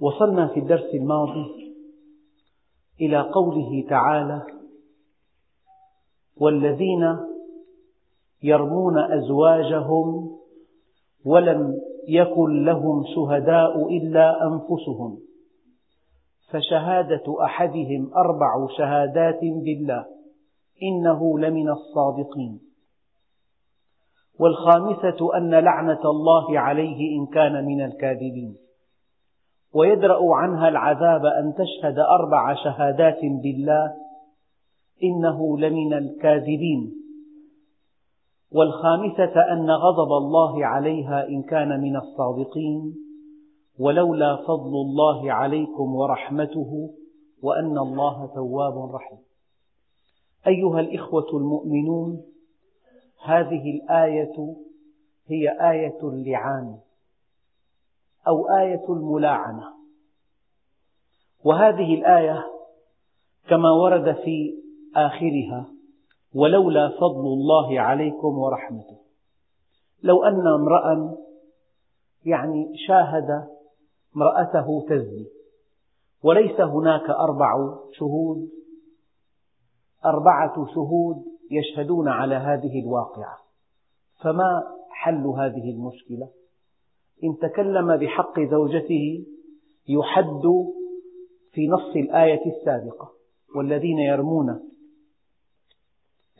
وصلنا في الدرس الماضي إلى قوله تعالى: والذين يرمون أزواجهم ولم يكن لهم شهداء إلا أنفسهم فشهادة أحدهم أربع شهادات بالله إنه لمن الصادقين. والخامسة أن لعنة الله عليه إن كان من الكاذبين. ويدرأ عنها العذاب أن تشهد أربع شهادات بالله إنه لمن الكاذبين. والخامسة أن غضب الله عليها إن كان من الصادقين ولولا فضل الله عليكم ورحمته وأن الله تواب رحيم. أيها الإخوة المؤمنون هذه الآية هي آية اللعان. أو آية الملاعنة وهذه الآية كما ورد في آخرها ولولا فضل الله عليكم ورحمته لو أن امرأ يعني شاهد امرأته تزني وليس هناك أربع شهود أربعة شهود يشهدون على هذه الواقعة فما حل هذه المشكلة؟ إن تكلم بحق زوجته يحد في نص الآية السابقة والذين يرمون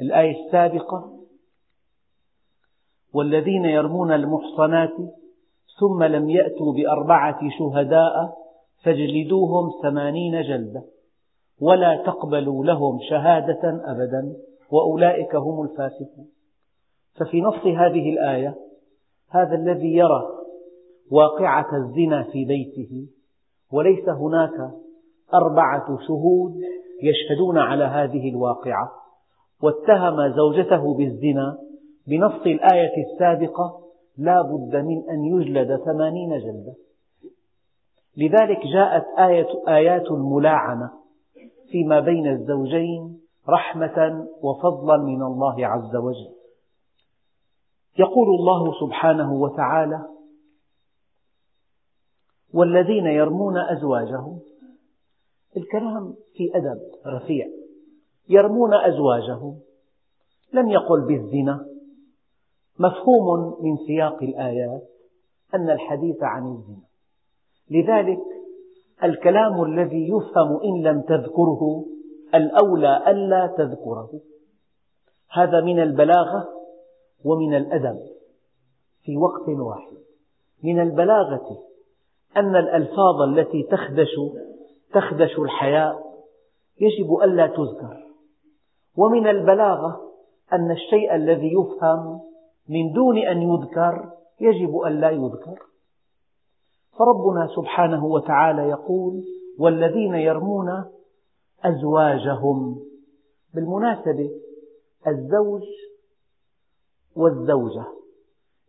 الآية السابقة والذين يرمون المحصنات ثم لم يأتوا بأربعة شهداء فاجلدوهم ثمانين جلدة ولا تقبلوا لهم شهادة أبدا وأولئك هم الفاسقون. ففي نص هذه الآية هذا الذي يرى واقعة الزنا في بيته وليس هناك أربعة شهود يشهدون على هذه الواقعة. واتهم زوجته بالزنا بنص الآية السابقة لا بد من أن يجلد ثمانين جلدة. لذلك جاءت آية آيات الملاعنة فيما بين الزوجين رحمة وفضلا من الله عز وجل. يقول الله سبحانه وتعالى والذين يرمون أزواجهم. الكلام في أدب رفيع. يرمون أزواجهم. لم يقل بالزنا. مفهوم من سياق الآيات أن الحديث عن الزنا. لذلك الكلام الذي يفهم إن لم تذكره الأولى ألا تذكره. هذا من البلاغة ومن الأدب في وقت واحد. من البلاغة أن الألفاظ التي تخدش تخدش الحياء يجب ألا تذكر. ومن البلاغة أن الشيء الذي يفهم من دون أن يذكر يجب ألا يذكر. فربنا سبحانه وتعالى يقول والذين يرمون أزواجهم. بالمناسبة الزوج والزوجة.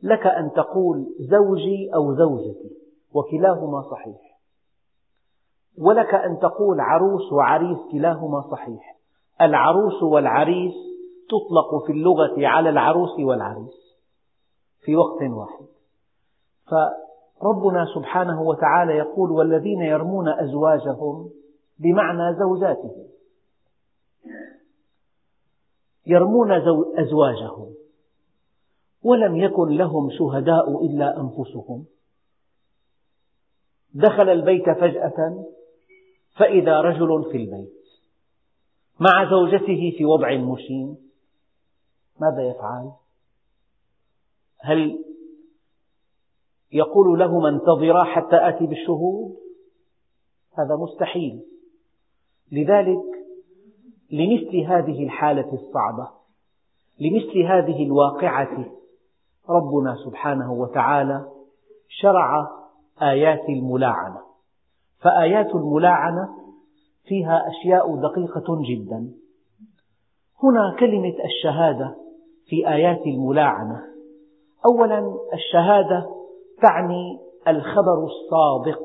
لك أن تقول زوجي أو زوجتي. وكلاهما صحيح. ولك أن تقول عروس وعريس كلاهما صحيح. العروس والعريس تطلق في اللغة على العروس والعريس في وقت واحد. فربنا سبحانه وتعالى يقول والذين يرمون أزواجهم بمعنى زوجاتهم. يرمون أزواجهم. ولم يكن لهم شهداء إلا أنفسهم. دخل البيت فجأة فإذا رجل في البيت مع زوجته في وضع مشين ماذا يفعل؟ هل يقول لهما انتظرا حتى آتي بالشهود؟ هذا مستحيل لذلك لمثل هذه الحالة الصعبة لمثل هذه الواقعة ربنا سبحانه وتعالى شرع آيات الملاعنة. فآيات الملاعنة فيها أشياء دقيقة جدا. هنا كلمة الشهادة في آيات الملاعنة. أولا الشهادة تعني الخبر الصادق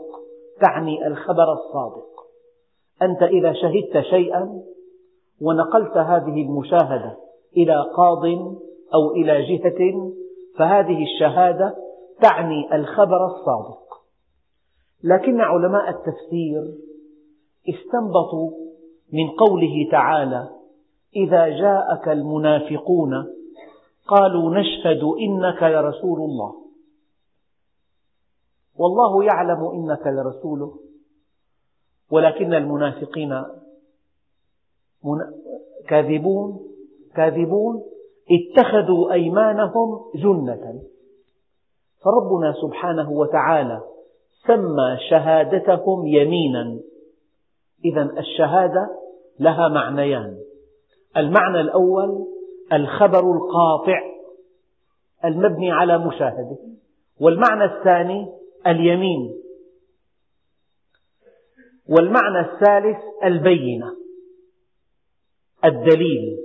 تعني الخبر الصادق. أنت إذا شهدت شيئا ونقلت هذه المشاهدة إلى قاض أو إلى جهة فهذه الشهادة تعني الخبر الصادق. لكن علماء التفسير استنبطوا من قوله تعالى إذا جاءك المنافقون قالوا نشهد إنك لرسول الله. والله يعلم إنك لرسوله ولكن المنافقين كاذبون كاذبون اتخذوا أيمانهم جنة. فربنا سبحانه وتعالى سمى شهادتهم يمينا. إذا الشهادة لها معنيان. المعنى الأول الخبر القاطع المبني على مشاهدة. والمعنى الثاني اليمين. والمعنى الثالث البينة الدليل.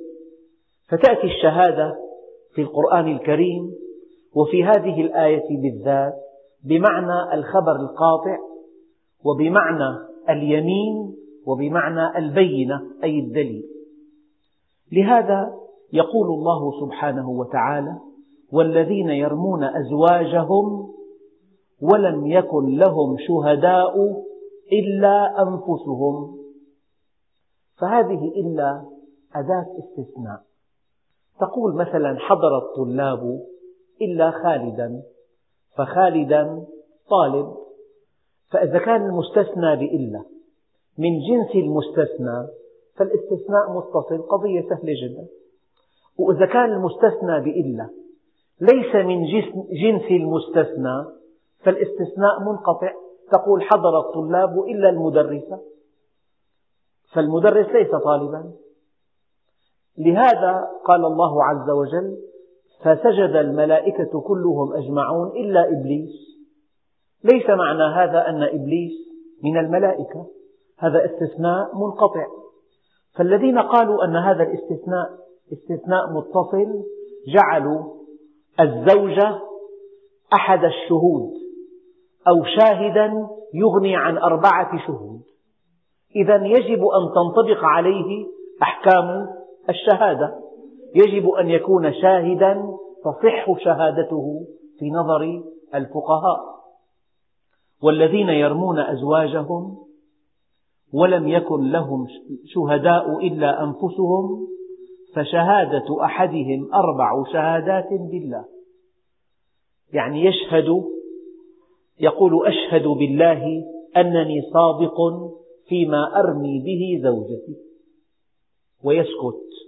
فتأتي الشهادة في القرآن الكريم وفي هذه الآية بالذات بمعنى الخبر القاطع وبمعنى اليمين وبمعنى البينة أي الدليل. لهذا يقول الله سبحانه وتعالى والذين يرمون أزواجهم ولم يكن لهم شهداء إلا أنفسهم. فهذه إلا أداة استثناء. تقول مثلا حضر الطلاب إلا خالدا. فخالدا طالب فإذا كان المستثنى بإلا من جنس المستثنى فالاستثناء متصل قضية سهلة جدا. وإذا كان المستثنى بإلا ليس من جنس المستثنى فالاستثناء منقطع تقول حضر الطلاب إلا المدرسة فالمدرس ليس طالبا. لهذا قال الله عز وجل فسجد الملائكة كلهم أجمعون إلا إبليس. ليس معنى هذا أن إبليس من الملائكة. هذا استثناء منقطع. فالذين قالوا أن هذا الاستثناء استثناء متصل جعلوا الزوجة أحد الشهود أو شاهدا يغني عن أربعة شهود. إذا يجب أن تنطبق عليه أحكام الشهادة. يجب أن يكون شاهدا تصح شهادته في نظر الفقهاء. والذين يرمون أزواجهم ولم يكن لهم شهداء إلا أنفسهم فشهادة أحدهم أربع شهادات بالله. يعني يشهد يقول أشهد بالله أنني صادق فيما أرمي به زوجتي ويسكت.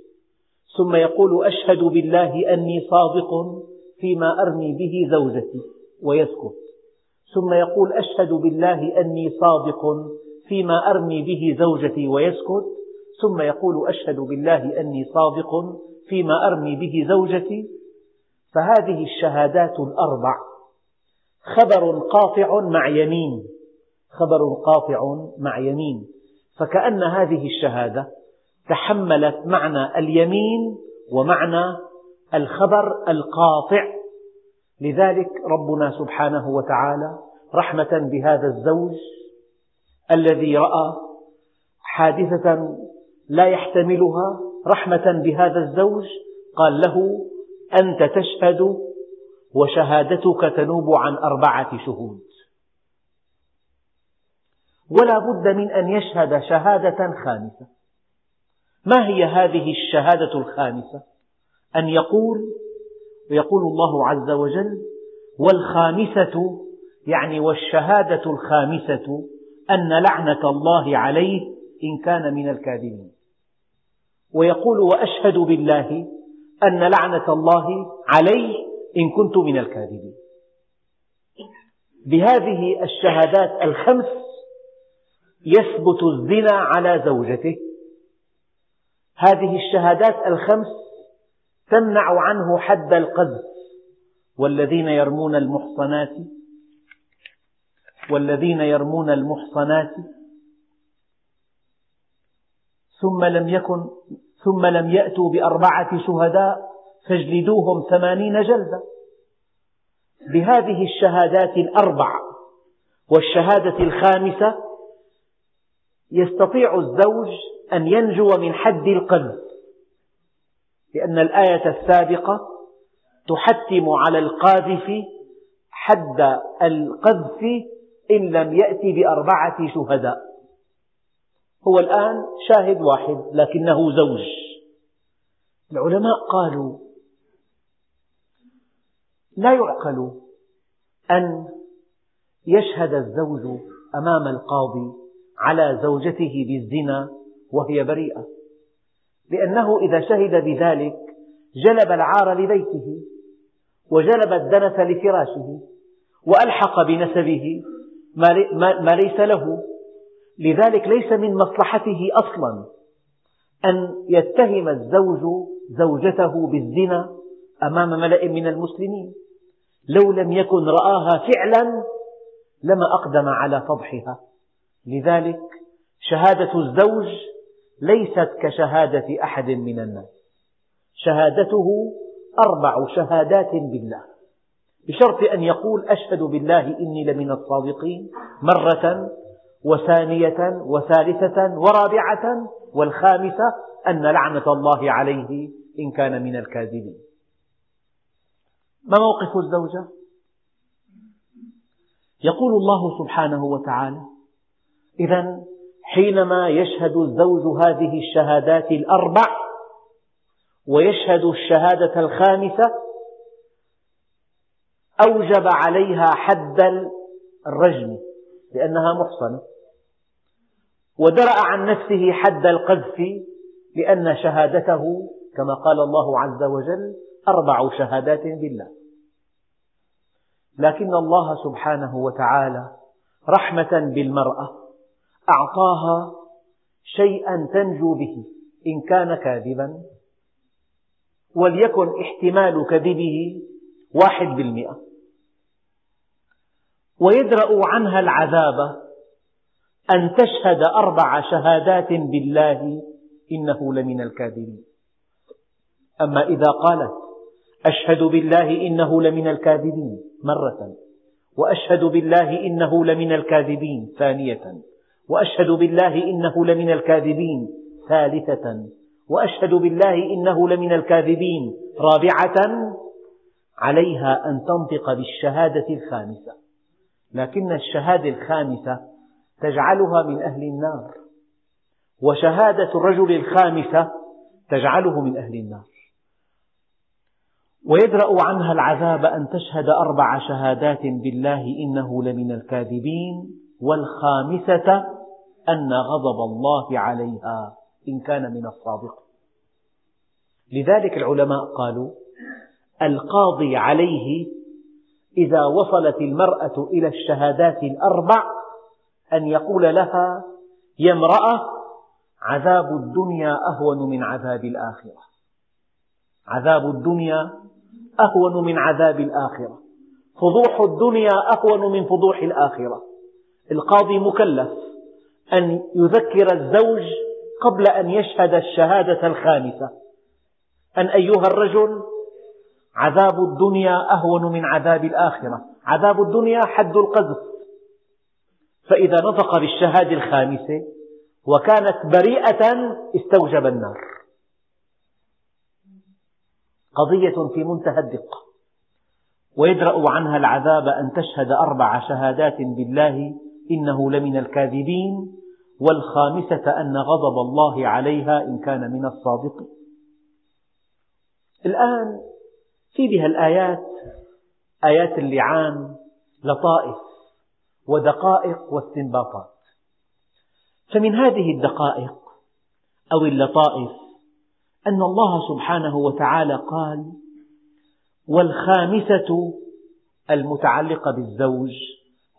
ثم يقول أشهد بالله أني صادق فيما أرمي به زوجتي ويسكت ثم يقول أشهد بالله أني صادق فيما أرمي به زوجتي ويسكت ثم يقول أشهد بالله أني صادق فيما أرمي به زوجتي. فهذه الشهادات الأربع. خبر قاطع مع يمين. خبر قاطع مع يمين. فكأن هذه الشهادة تحملت معنى اليمين ومعنى الخبر القاطع. لذلك ربنا سبحانه وتعالى رحمة بهذا الزوج الذي رأى حادثة لا يحتملها رحمة بهذا الزوج قال له أنت تشهد وشهادتك تنوب عن أربعة شهود. ولا بد من أن يشهد شهادة خامسة. ما هي هذه الشهادة الخامسة؟ أن يقول ويقول الله عز وجل والخامسة يعني والشهادة الخامسة أن لعنة الله عليه إن كان من الكاذبين. ويقول وأشهد بالله أن لعنة الله علي إن كنت من الكاذبين. بهذه الشهادات الخمس يثبت الزنا على زوجته. هذه الشهادات الخمس تمنع عنه حد القذف. والذين يرمون المحصنات والذين يرمون المحصنات ثم لم يكن ثم لم يأتوا بأربعة شهداء فاجلدوهم ثمانين جلدة بهذه الشهادات الأربع والشهادة الخامسة يستطيع الزوج أن ينجو من حد القذف لأن الآية السابقة تحتم على القاذف حد القذف إن لم يأتي بأربعة شهداء. هو الآن شاهد واحد لكنه زوج. العلماء قالوا لا يعقل أن يشهد الزوج أمام القاضي على زوجته بالزنا وهي بريئة. لأنه إذا شهد بذلك جلب العار لبيته وجلب الدنس لفراشه وألحق بنسبه ما ليس له. لذلك ليس من مصلحته أصلا أن يتهم الزوج زوجته بالزنا أمام ملأ من المسلمين. لو لم يكن رآها فعلا لما أقدم على فضحها. لذلك شهادة الزوج ليست كشهادة أحد من الناس. شهادته أربع شهادات بالله. بشرط أن يقول أشهد بالله إني لمن الصادقين مرة وثانية وثالثة ورابعة والخامسة أن لعنة الله عليه إن كان من الكاذبين. ما موقف الزوجة؟ يقول الله سبحانه وتعالى إذا حينما يشهد الزوج هذه الشهادات الأربع ويشهد الشهادة الخامسة أوجب عليها حد الرجم لأنها محصنة. ودرأ عن نفسه حد القذف لأن شهادته كما قال الله عز وجل أربع شهادات بالله. لكن الله سبحانه وتعالى رحمة بالمرأة أعطاها شيئا تنجو به إن كان كاذبا. وليكن احتمال كذبه واحد بالمئة. ويدرأ عنها العذاب أن تشهد أربع شهادات بالله إنه لمن الكاذبين. أما إذا قالت أشهد بالله إنه لمن الكاذبين مرة وأشهد بالله إنه لمن الكاذبين ثانية وأشهد بالله إنه لمن الكاذبين. ثالثة وأشهد بالله إنه لمن الكاذبين. رابعة عليها أن تنطق بالشهادة الخامسة. لكن الشهادة الخامسة تجعلها من أهل النار. وشهادة الرجل الخامسة تجعله من أهل النار. ويدرأ عنها العذاب أن تشهد أربع شهادات بالله إنه لمن الكاذبين. والخامسة أن غضب الله عليها إن كان من الصادق. لذلك العلماء قالوا القاضي عليه إذا وصلت المرأة إلى الشهادات الأربع أن يقول لها يا امرأة عذاب الدنيا أهون من عذاب الآخرة. عذاب الدنيا أهون من عذاب الآخرة. فضوح الدنيا أهون من فضوح الآخرة. القاضي مكلف. أن يذكر الزوج قبل أن يشهد الشهادة الخامسة. أن أيها الرجل عذاب الدنيا أهون من عذاب الآخرة. عذاب الدنيا حد القذف. فإذا نطق بالشهادة الخامسة وكانت بريئة استوجب النار. قضية في منتهى الدقة. ويدرأ عنها العذاب أن تشهد أربع شهادات بالله إنه لمن الكاذبين والخامسة أن غضب الله عليها إن كان من الصادقين. الآن في بها الآيات آيات اللعان لطائف ودقائق واستنباطات. فمن هذه الدقائق أو اللطائف أن الله سبحانه وتعالى قال والخامسة المتعلقة بالزوج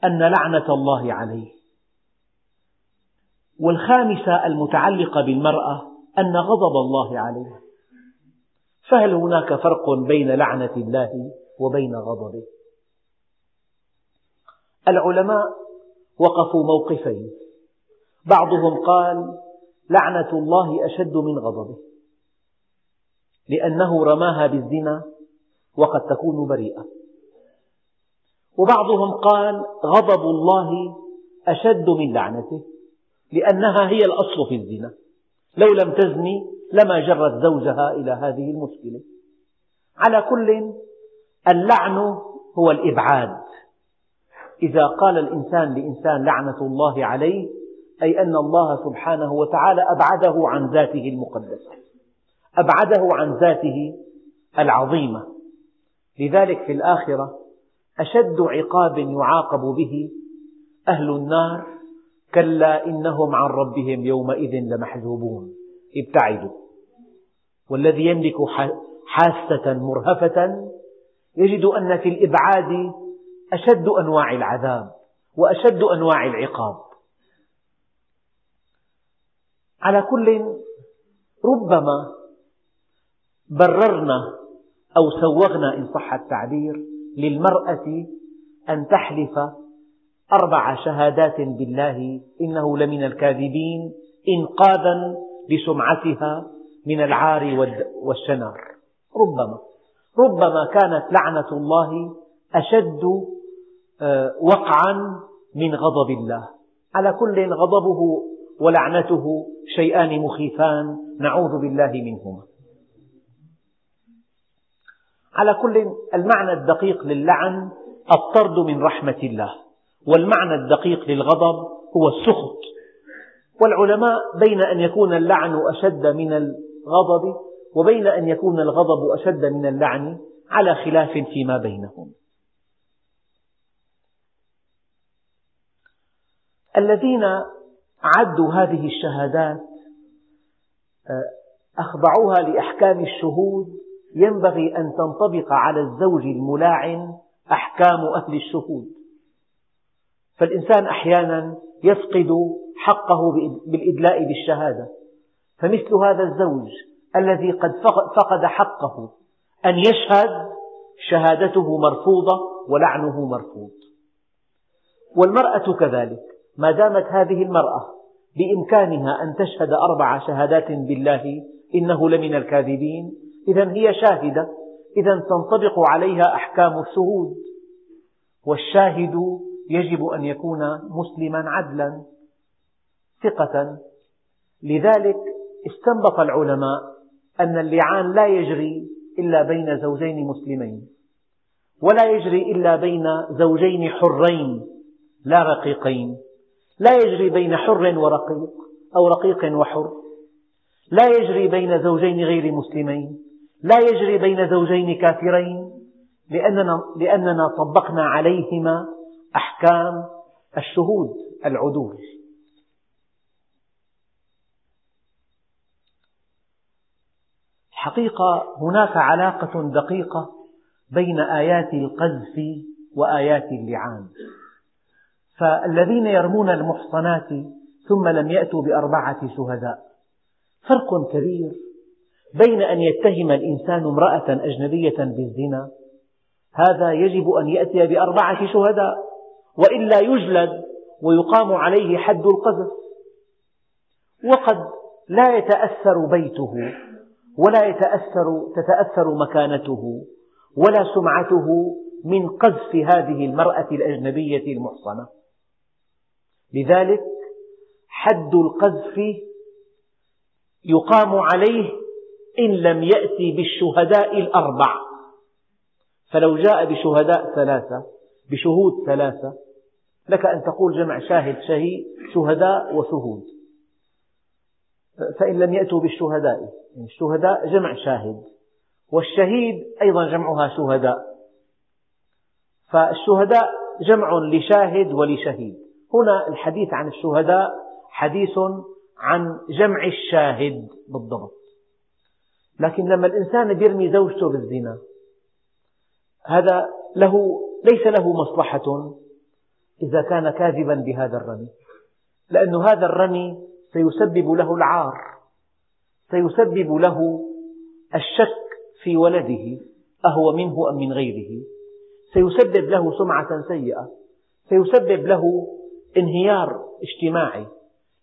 أن لعنة الله عليه. والخامسة المتعلقة بالمرأة أن غضب الله عليه فهل هناك فرق بين لعنة الله وبين غضبه؟ العلماء وقفوا موقفين. بعضهم قال لعنة الله أشد من غضبه لأنه رماها بالزنا وقد تكون بريئة. وبعضهم قال غضب الله أشد من لعنته لأنها هي الأصل في الزنا. لو لم تزني لما جرت زوجها إلى هذه المشكلة. على كل اللعن هو الإبعاد. إذا قال الإنسان لإنسان لعنة الله عليه أي أن الله سبحانه وتعالى أبعده عن ذاته المقدسة أبعده عن ذاته العظيمة. لذلك في الآخرة أشد عقاب يعاقب به أهل النار كلا إنهم عن ربهم يومئذ لمحجوبون. ابتعدوا. والذي يملك حاسة مرهفة يجد أن في الإبعاد أشد أنواع العذاب وأشد أنواع العقاب. على كل ربما بررنا أو سوغنا إن صح التعبير للمرأة أن تحلف أربع شهادات بالله إنه لمن الكاذبين إنقاذا لسمعتها من العار والشنار. ربما ربما كانت لعنة الله أشد آه، وقعا من غضب الله. على كل غضبه ولعنته شيئان مخيفان نعوذ بالله منهما. على كل المعنى الدقيق للعن الطرد من رحمة الله. والمعنى الدقيق للغضب هو السخط. والعلماء بين أن يكون اللعن أشد من الغضب وبين أن يكون الغضب أشد من اللعن على خلاف فيما بينهم. الذين عدوا هذه الشهادات آه، أخضعوها لأحكام الشهود ينبغي أن تنطبق على الزوج الملاعن أحكام أهل الشهود. فالإنسان أحيانا يفقد حقه بالإدلاء بالشهادة. فمثل هذا الزوج الذي قد فقد حقه أن يشهد شهادته مرفوضة ولعنه مرفوض. والمرأة كذلك ما دامت هذه المرأة بإمكانها أن تشهد أربع شهادات بالله إنه لمن الكاذبين إذا هي شاهدة. إذا تنطبق عليها أحكام الشهود. والشاهد يجب أن يكون مسلما عدلا ثقة. لذلك استنبط العلماء أن اللعان لا يجري إلا بين زوجين مسلمين ولا يجري إلا بين زوجين حرين لا رقيقين. لا يجري بين حر ورقيق أو رقيق وحر. لا يجري بين زوجين غير مسلمين. لا يجري بين زوجين كافرين لأننا, لأننا طبقنا عليهما أحكام الشهود العدول. حقيقة هناك علاقة دقيقة بين آيات القذف وآيات اللعان. فالذين يرمون المحصنات ثم لم يأتوا بأربعة شهداء فرق كبير. بين أن يتهم الإنسان امرأة أجنبية بالزنا هذا يجب أن يأتي بأربعة شهداء وإلا يجلد ويقام عليه حد القذف. وقد لا يتأثر بيته ولا يتأثر تتأثر مكانته ولا سمعته من قذف هذه المرأة الأجنبية المحصنة. لذلك حد القذف يقام عليه إن لم يأتي بالشهداء الأربع. فلو جاء بشهداء ثلاثة بشهود ثلاثة لك أن تقول جمع شاهد شهيد شهداء وشهود. فإن لم يأتوا بالشهداء يعني الشهداء جمع شاهد والشهيد أيضا جمعها شهداء. فالشهداء جمع لشاهد ولشهيد. هنا الحديث عن الشهداء حديث عن جمع الشاهد بالضبط. لكن لما الإنسان يرمي زوجته بالزنا هذا له ليس له مصلحة إذا كان كاذبا بهذا الرمي. لأن هذا الرمي سيسبب له العار سيسبب له الشك في ولده أهو منه أم من غيره. سيسبب له سمعة سيئة سيسبب له انهيار اجتماعي.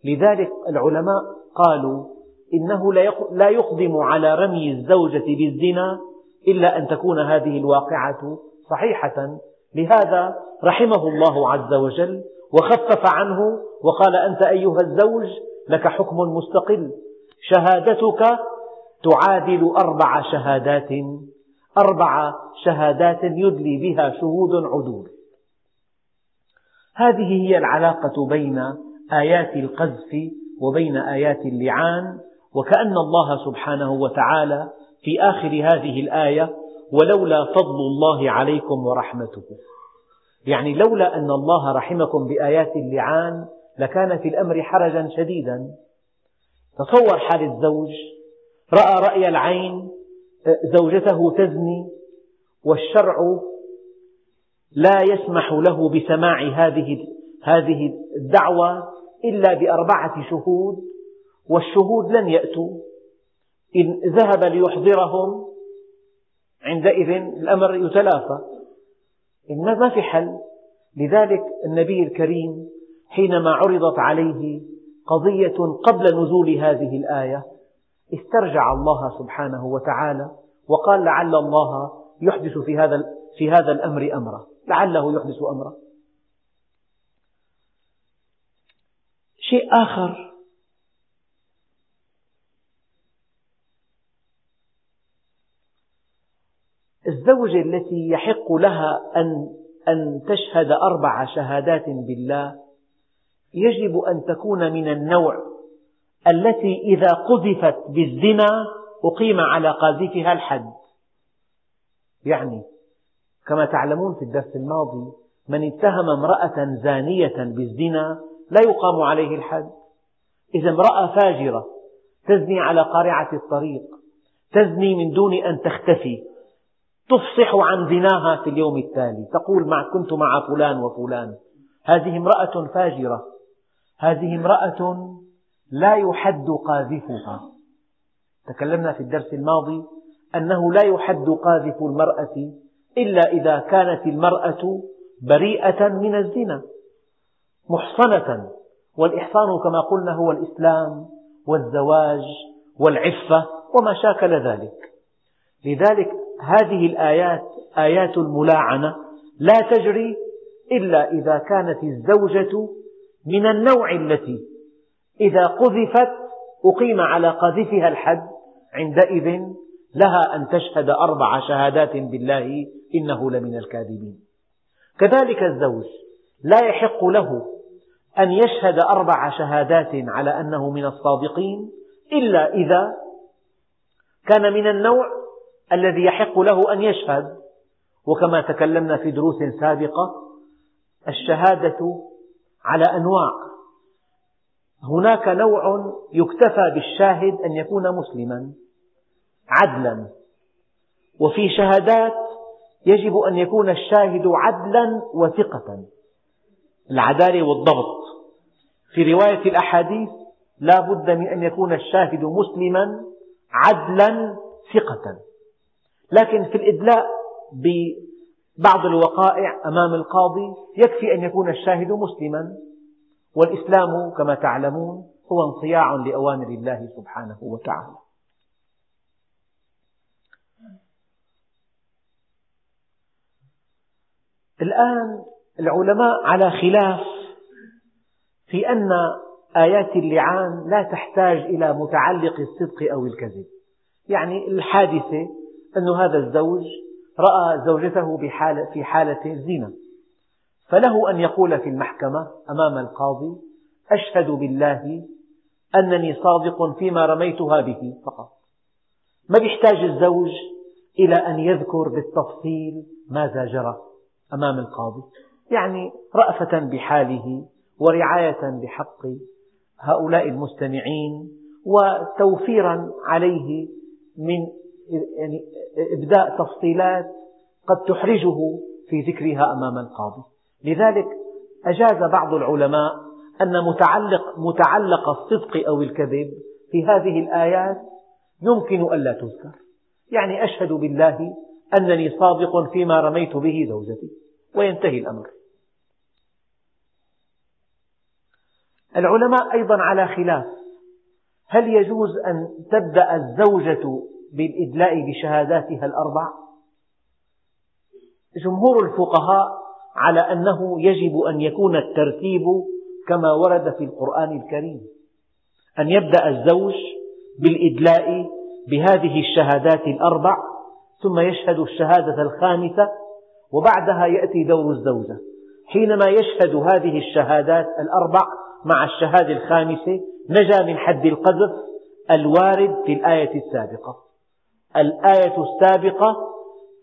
لذلك العلماء قالوا إنه لا يقدم على رمي الزوجة بالزنا إلا أن تكون هذه الواقعة صحيحة. لهذا رحمه الله عز وجل وخفف عنه وقال أنت أيها الزوج لك حكم مستقل. شهادتك تعادل أربع شهادات. أربع شهادات يدلي بها شهود عدول. هذه هي العلاقة بين آيات القذف وبين آيات اللعان. وكأن الله سبحانه وتعالى في آخر هذه الآية ولولا فضل الله عليكم ورحمته. يعني لولا أن الله رحمكم بآيات اللعان لكان في الأمر حرجا شديدا. تصور حال الزوج رأى رأي العين زوجته تزني والشرع لا يسمح له بسماع هذه هذه الدعوة إلا بأربعة شهود والشهود لن يأتوا. إن ذهب ليحضرهم عندئذ الأمر يتلافى. ما في حل. لذلك النبي الكريم حينما عرضت عليه قضية قبل نزول هذه الآية استرجع الله سبحانه وتعالى وقال لعل الله يحدث في هذا في هذا الأمر أمرا. لعله يحدث أمرا. شيء آخر الزوجة التي يحق لها أن أن تشهد أربع شهادات بالله يجب أن تكون من النوع التي إذا قذفت بالزنا أقيم على قاذفها الحد. يعني كما تعلمون في الدرس الماضي من اتهم امرأة زانية بالزنا لا يقام عليه الحد. إذا امرأة فاجرة تزني على قارعة الطريق تزني من دون أن تختفي. تفصح عن زناها في اليوم التالي. تقول مع كنت مع فلان وفلان. هذه امرأة فاجرة. هذه امرأة لا يحد قاذفها. تكلمنا في الدرس الماضي أنه لا يحد قاذف المرأة إلا إذا كانت المرأة بريئة من الزنا محصنة. والإحصان كما قلنا هو الإسلام والزواج والعفة وما شاكل ذلك. لذلك هذه الآيات آيات الملاعنة لا تجري إلا إذا كانت الزوجة من النوع التي إذا قذفت أقيم على قاذفها الحد عندئذ لها أن تشهد أربع شهادات بالله إنه لمن الكاذبين. كذلك الزوج لا يحق له أن يشهد أربع شهادات على أنه من الصادقين إلا إذا كان من النوع الذي يحق له أن يشهد. وكما تكلمنا في دروس سابقة الشهادة على أنواع. هناك نوع يكتفى بالشاهد أن يكون مسلما عدلا. وفي شهادات يجب أن يكون الشاهد عدلا وثقة. العدالة والضبط. في رواية الأحاديث لا بد من أن يكون الشاهد مسلما عدلا ثقة. لكن في الإدلاء ببعض الوقائع أمام القاضي يكفي أن يكون الشاهد مسلما والإسلام كما تعلمون هو انصياع لأوامر الله سبحانه وتعالى. الآن العلماء على خلاف في أن آيات اللعان لا تحتاج إلى متعلق الصدق أو الكذب. يعني الحادثة أن هذا الزوج رأى زوجته بحالة في حالة زنا فله أن يقول في المحكمة أمام القاضي أشهد بالله أنني صادق فيما رميتها به فقط. ما يحتاج الزوج إلى أن يذكر بالتفصيل ماذا جرى أمام القاضي. يعني رأفة بحاله ورعاية بحق هؤلاء المستمعين وتوفيرا عليه من يعني إبداء تفصيلات قد تحرجه في ذكرها أمام القاضي. لذلك أجاز بعض العلماء أن متعلق, متعلق الصدق أو الكذب في هذه الآيات يمكن ألا تذكر. يعني أشهد بالله أنني صادق فيما رميت به زوجتي. وينتهي الأمر. العلماء أيضا على خلاف. هل يجوز أن تبدأ الزوجة بالإدلاء بشهاداتها الأربع؟ جمهور الفقهاء على أنه يجب أن يكون الترتيب كما ورد في القرآن الكريم. أن يبدأ الزوج بالإدلاء بهذه الشهادات الأربع ثم يشهد الشهادة الخامسة وبعدها يأتي دور الزوجة. حينما يشهد هذه الشهادات الأربع مع الشهادة الخامسة نجا من حد القذف الوارد في الآية السابقة. الآية السابقة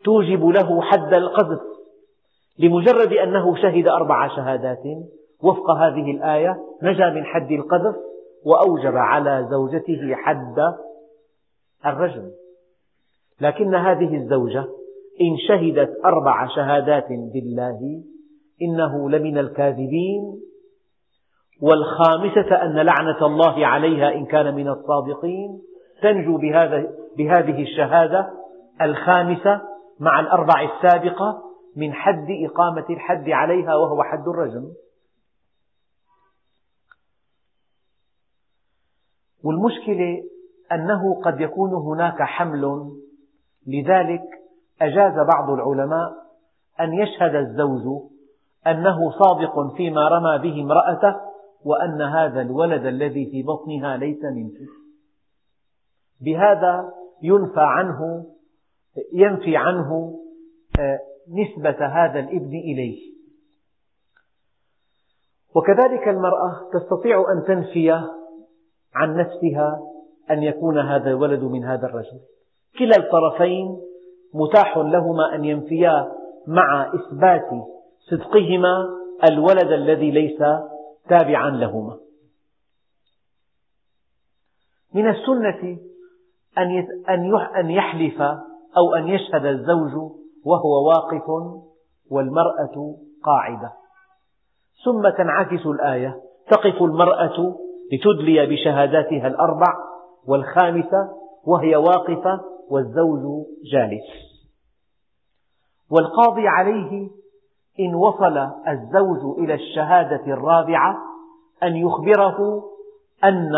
توجب له حد القذف لمجرد أنه شهد أربع شهادات وفق هذه الآية نجا من حد القذف وأوجب على زوجته حد الرجم. لكن هذه الزوجة إن شهدت أربع شهادات بالله إنه لمن الكاذبين. والخامسة أن لعنة الله عليها إن كان من الصادقين. تنجو بهذا بهذه الشهادة الخامسة مع الأربع السابقة من حد إقامة الحد عليها وهو حد الرجم. والمشكلة أنه قد يكون هناك حمل لذلك أجاز بعض العلماء أن يشهد الزوج أنه صادق فيما رمى به امرأته وأن هذا الولد الذي في بطنها ليس منه بهذا ينفى عنه ينفي عنه آه، نسبة هذا الابن إليه. وكذلك المرأة تستطيع أن تنفي عن نفسها أن يكون هذا الولد من هذا الرجل. كلا الطرفين متاح لهما أن ينفيا مع إثبات صدقهما الولد الذي ليس تابعا لهما. من السنة أن يحلف أو أن يشهد الزوج وهو واقف والمرأة قاعدة. ثم تنعكس الآية تقف المرأة لتدلي بشهاداتها الأربع والخامسة وهي واقفة والزوج جالس. والقاضي عليه إن وصل الزوج إلى الشهادة الرابعة أن يخبره أن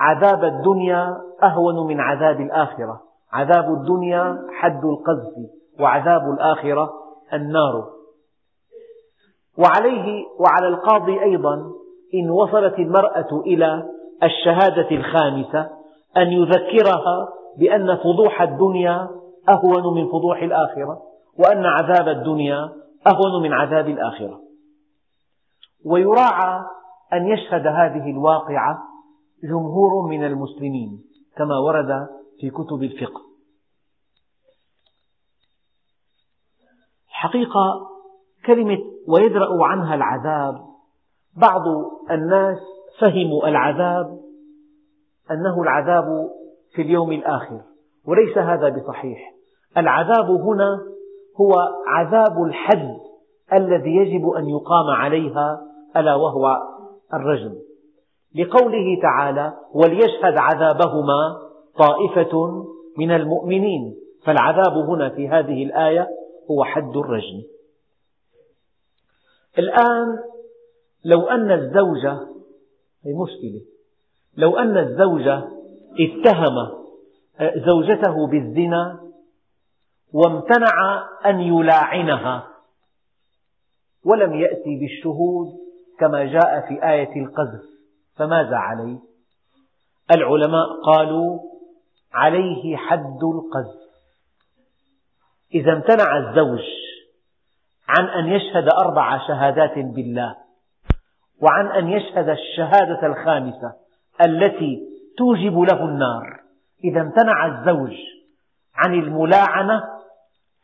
عذاب الدنيا أهون من عذاب الآخرة. عذاب الدنيا حد القذف وعذاب الآخرة النار. وعليه وعلى القاضي أيضا إن وصلت المرأة إلى الشهادة الخامسة أن يذكرها بأن فضوح الدنيا أهون من فضوح الآخرة وأن عذاب الدنيا أهون من عذاب الآخرة. ويراعى أن يشهد هذه الواقعة جمهور من المسلمين كما ورد في كتب الفقه. حقيقة كلمة ويدرأ عنها العذاب بعض الناس فهموا العذاب أنه العذاب في اليوم الآخر وليس هذا بصحيح. العذاب هنا هو عذاب الحد الذي يجب أن يقام عليها ألا وهو الرجم. لقوله تعالى وليشهد عذابهما طائفة من المؤمنين. فالعذاب هنا في هذه الآية هو حد الرجم. الآن لو أن الزوجة هي مشكلة لو أن الزوجة اتهم زوجته بالزنا وامتنع أن يلاعنها ولم يأتي بالشهود كما جاء في آية القذف. فماذا عليه؟ العلماء قالوا عليه حد القذف. إذا امتنع الزوج عن أن يشهد أربع شهادات بالله وعن أن يشهد الشهادة الخامسة التي توجب له النار. إذا امتنع الزوج عن الملاعنة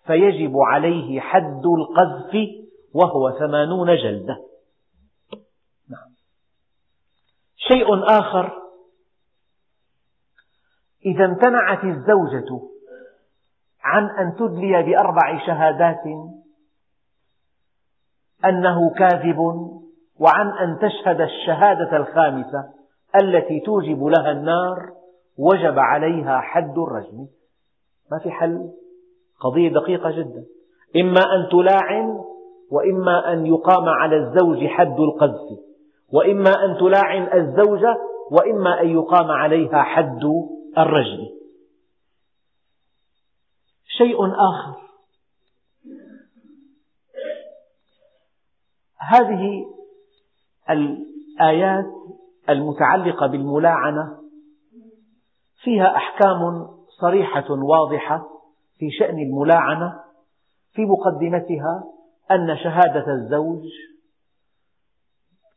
فيجب عليه حد القذف وهو ثمانون جلدة نعم. شيء آخر. إذا امتنعت الزوجة عن أن تدلي بأربع شهادات أنه كاذب وعن أن تشهد الشهادة الخامسة التي توجب لها النار وجب عليها حد الرجم. ما في حل؟ قضية دقيقة جدا. إما أن تلاعن وإما أن يقام على الزوج حد القذف. وإما أن تلاعن الزوجة وإما أن يقام عليها حد الرجم شيء آخر. هذه الآيات المتعلقة بالملاعنة فيها أحكام صريحة واضحة في شأن الملاعنة في مقدمتها أن شهادة الزوج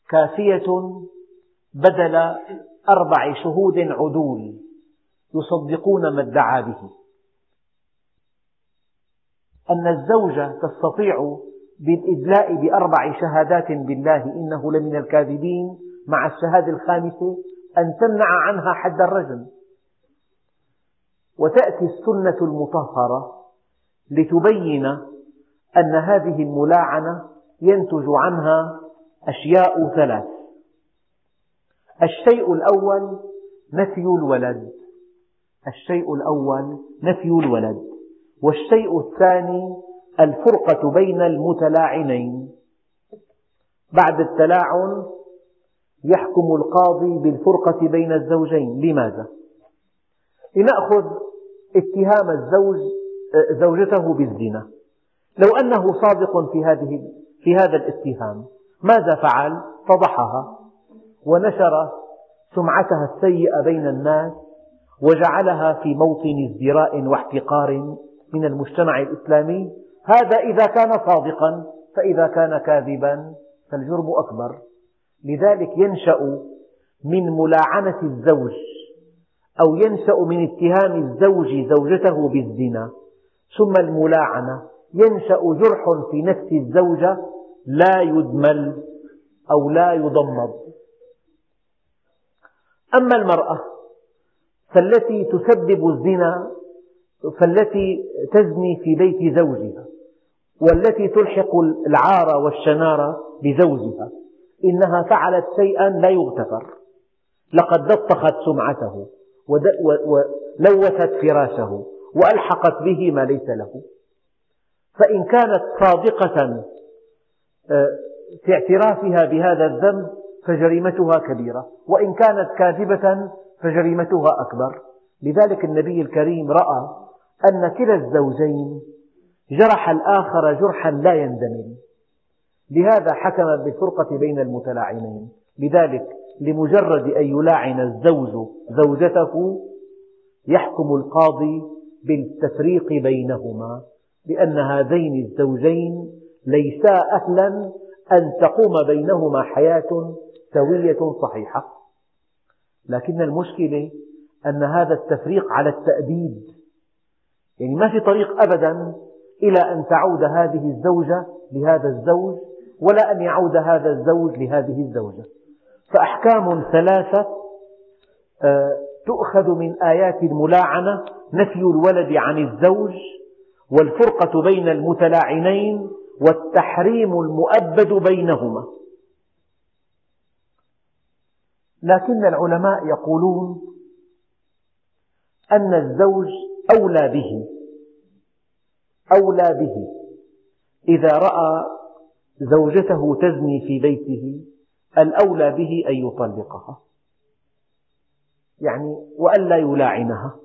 كافية بدل أربع شهود عدول يصدقون ما ادعى به. أن الزوجة تستطيع بالإدلاء بأربع شهادات بالله إنه لمن الكاذبين مع الشهادة الخامسة أن تمنع عنها حد الرجم. وتأتي السنة المطهرة لتبين أن هذه الملاعنة ينتج عنها أشياء ثلاث. الشيء الأول نفي الولد. الشيء الأول نفي الولد. والشيء الثاني الفرقة بين المتلاعنين. بعد التلاعن يحكم القاضي بالفرقة بين الزوجين. لماذا؟ لنأخذ اتهام الزوج زوجته بالزنا. لو أنه صادق في هذه في هذا الاتهام ماذا فعل؟ فضحها ونشر سمعتها السيئة بين الناس وجعلها في موطن ازدراء واحتقار من المجتمع الإسلامي. هذا إذا كان صادقا فإذا كان كاذبا فالجرم أكبر. لذلك ينشأ من ملاعنة الزوج أو ينشأ من اتهام الزوج زوجته بالزنا. ثم الملاعنة ينشأ جرح في نفس الزوجة لا يدمل أو لا يضمد أما المرأة فالتي تسبب الزنا فالتي تزني في بيت زوجها والتي تلحق العار والشنار بزوجها إنها فعلت شيئا لا يغتفر. لقد لطخت سمعته ولوثت فراشه وألحقت به ما ليس له. فإن كانت صادقة في اعترافها بهذا الذنب فجريمتها كبيرة وإن كانت كاذبة فجريمتها أكبر. لذلك النبي الكريم رأى أن كلا الزوجين جرح الآخر جرحا لا يندمل لهذا حكم بالفرقة بين المتلاعنين. لذلك لمجرد أن يلاعن الزوج زوجته يحكم القاضي بالتفريق بينهما لأن هذين الزوجين ليسا أهلا أن تقوم بينهما حياة سوية صحيحة. لكن المشكلة أن هذا التفريق على التأبيد يعني ما في طريق أبدا إلى أن تعود هذه الزوجة لهذا الزوج ولا أن يعود هذا الزوج لهذه الزوجة. فأحكام ثلاثة آه، تؤخذ من آيات الملاعنة نفي الولد عن الزوج والفرقة بين المتلاعنين والتحريم المؤبد بينهما. لكن العلماء يقولون أن الزوج أولى به أولى به. إذا رأى زوجته تزني في بيته الأولى به أن يطلقها. يعني وألا يلاعنها.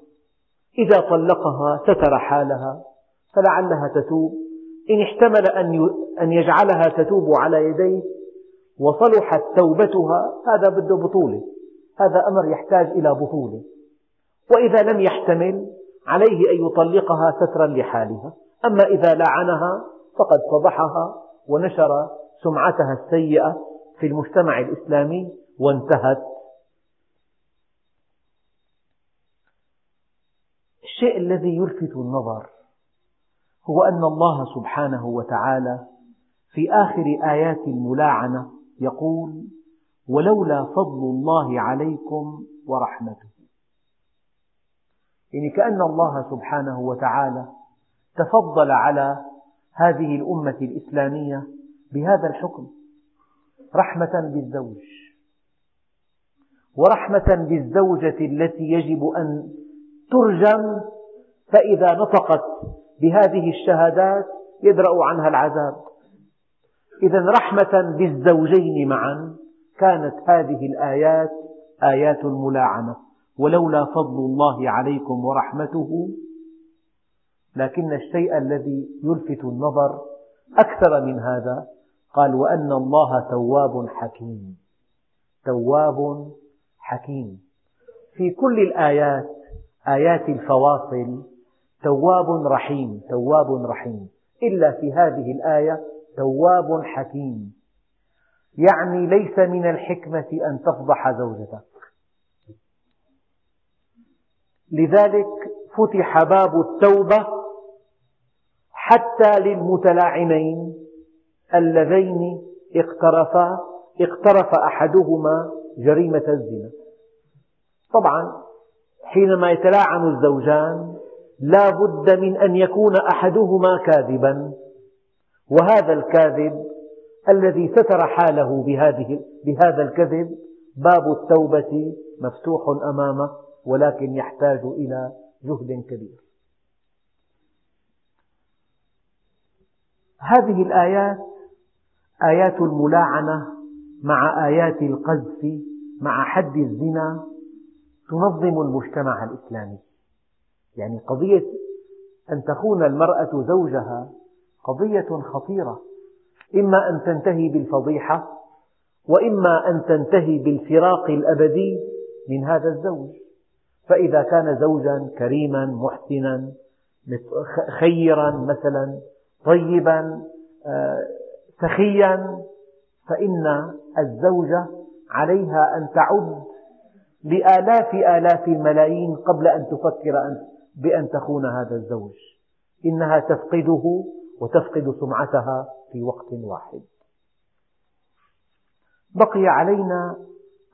إذا طلقها ستر حالها فلعلها تتوب. إن احتمل أن يجعلها تتوب على يديه وصلحت توبتها هذا بده بطولة. هذا أمر يحتاج إلى بطولة. وإذا لم يحتمل عليه أن يطلقها سترا لحالها. أما إذا لعنها فقد فضحها ونشر سمعتها السيئة في المجتمع الإسلامي وانتهت. الشيء الذي يلفت النظر هو أن الله سبحانه وتعالى في آخر آيات الملاعنة يقول ولولا فضل الله عليكم ورحمته يعني كأن الله سبحانه وتعالى تفضل على هذه الأمة الإسلامية بهذا الحكم رحمة بالزوج. ورحمة بالزوجة التي يجب أن ترجم فإذا نطقت بهذه الشهادات يدرأ عنها العذاب. إذا رحمة بالزوجين معا كانت هذه الآيات آيات الملاعنة. ولولا فضل الله عليكم ورحمته لكن الشيء الذي يلفت النظر أكثر من هذا قال وأن الله تواب حكيم. تواب حكيم. في كل الآيات آيات الفواصل تواب رحيم تواب رحيم. إلا في هذه الآية تواب حكيم. يعني ليس من الحكمة أن تفضح زوجتك. لذلك فتح باب التوبة حتى للمتلاعنين اللذين اقترفا اقترف أحدهما جريمة الزنا. طبعا حينما يتلاعن الزوجان لا بد من أن يكون أحدهما كاذبا. وهذا الكاذب الذي ستر حاله بهذه بهذا الكذب باب التوبة مفتوح أمامه ولكن يحتاج إلى جهد كبير. هذه الآيات آيات الملاعنة مع آيات القذف مع حد الزنا تنظم المجتمع الإسلامي. يعني قضية أن تخون المرأة زوجها قضية خطيرة. إما أن تنتهي بالفضيحة وإما أن تنتهي بالفراق الأبدي من هذا الزوج. فإذا كان زوجا كريما محسنا خيرا مثلا طيبا آه، سخيا فإن الزوجة عليها أن تعد لآلاف آلاف الملايين قبل أن تفكر بأن تخون هذا الزوج. إنها تفقده وتفقد سمعتها في وقت واحد. بقي علينا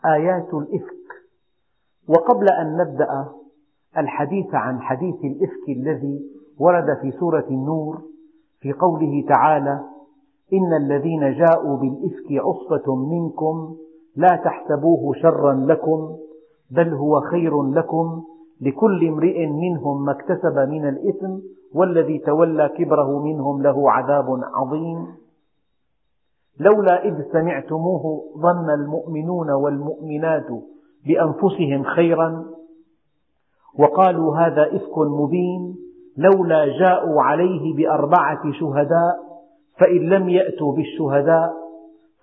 آيات الإفك. وقبل أن نبدأ الحديث عن حديث الإفك الذي ورد في سورة النور في قوله تعالى إن الذين جاءوا بالإفك عصبة منكم لا تحسبوه شرا لكم بل هو خير لكم لكل امرئ منهم ما اكتسب من الإثم والذي تولى كبره منهم له عذاب عظيم. لولا إذ سمعتموه ظن المؤمنون والمؤمنات بأنفسهم خيرا وقالوا هذا إفك مبين لولا جاءوا عليه بأربعة شهداء فإن لم يأتوا بالشهداء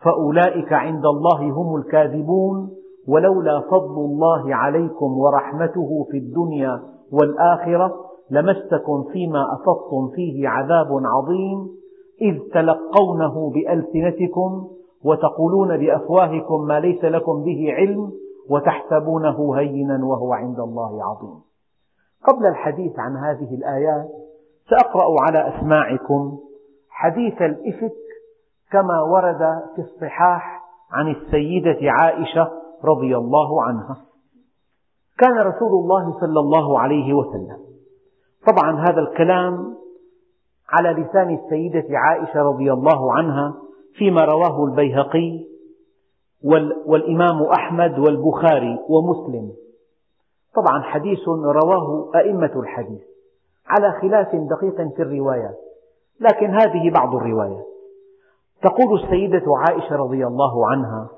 فأولئك عند الله هم الكاذبون. ولولا فضل الله عليكم ورحمته في الدنيا والآخرة لمسكم فيما أفضتم فيه عذاب عظيم. إذ تلقونه بألسنتكم وتقولون بأفواهكم ما ليس لكم به علم وتحسبونه هينا وهو عند الله عظيم. قبل الحديث عن هذه الآيات سأقرأ على أسماعكم حديث الإفك كما ورد في الصحاح عن السيدة عائشة رضي الله عنها كان رسول الله صلى الله عليه وسلم. طبعا هذا الكلام على لسان السيدة عائشة رضي الله عنها فيما رواه البيهقي والإمام أحمد والبخاري ومسلم. طبعا حديث رواه أئمة الحديث على خلاف دقيق في الروايات لكن هذه بعض الروايات. تقول السيدة عائشة رضي الله عنها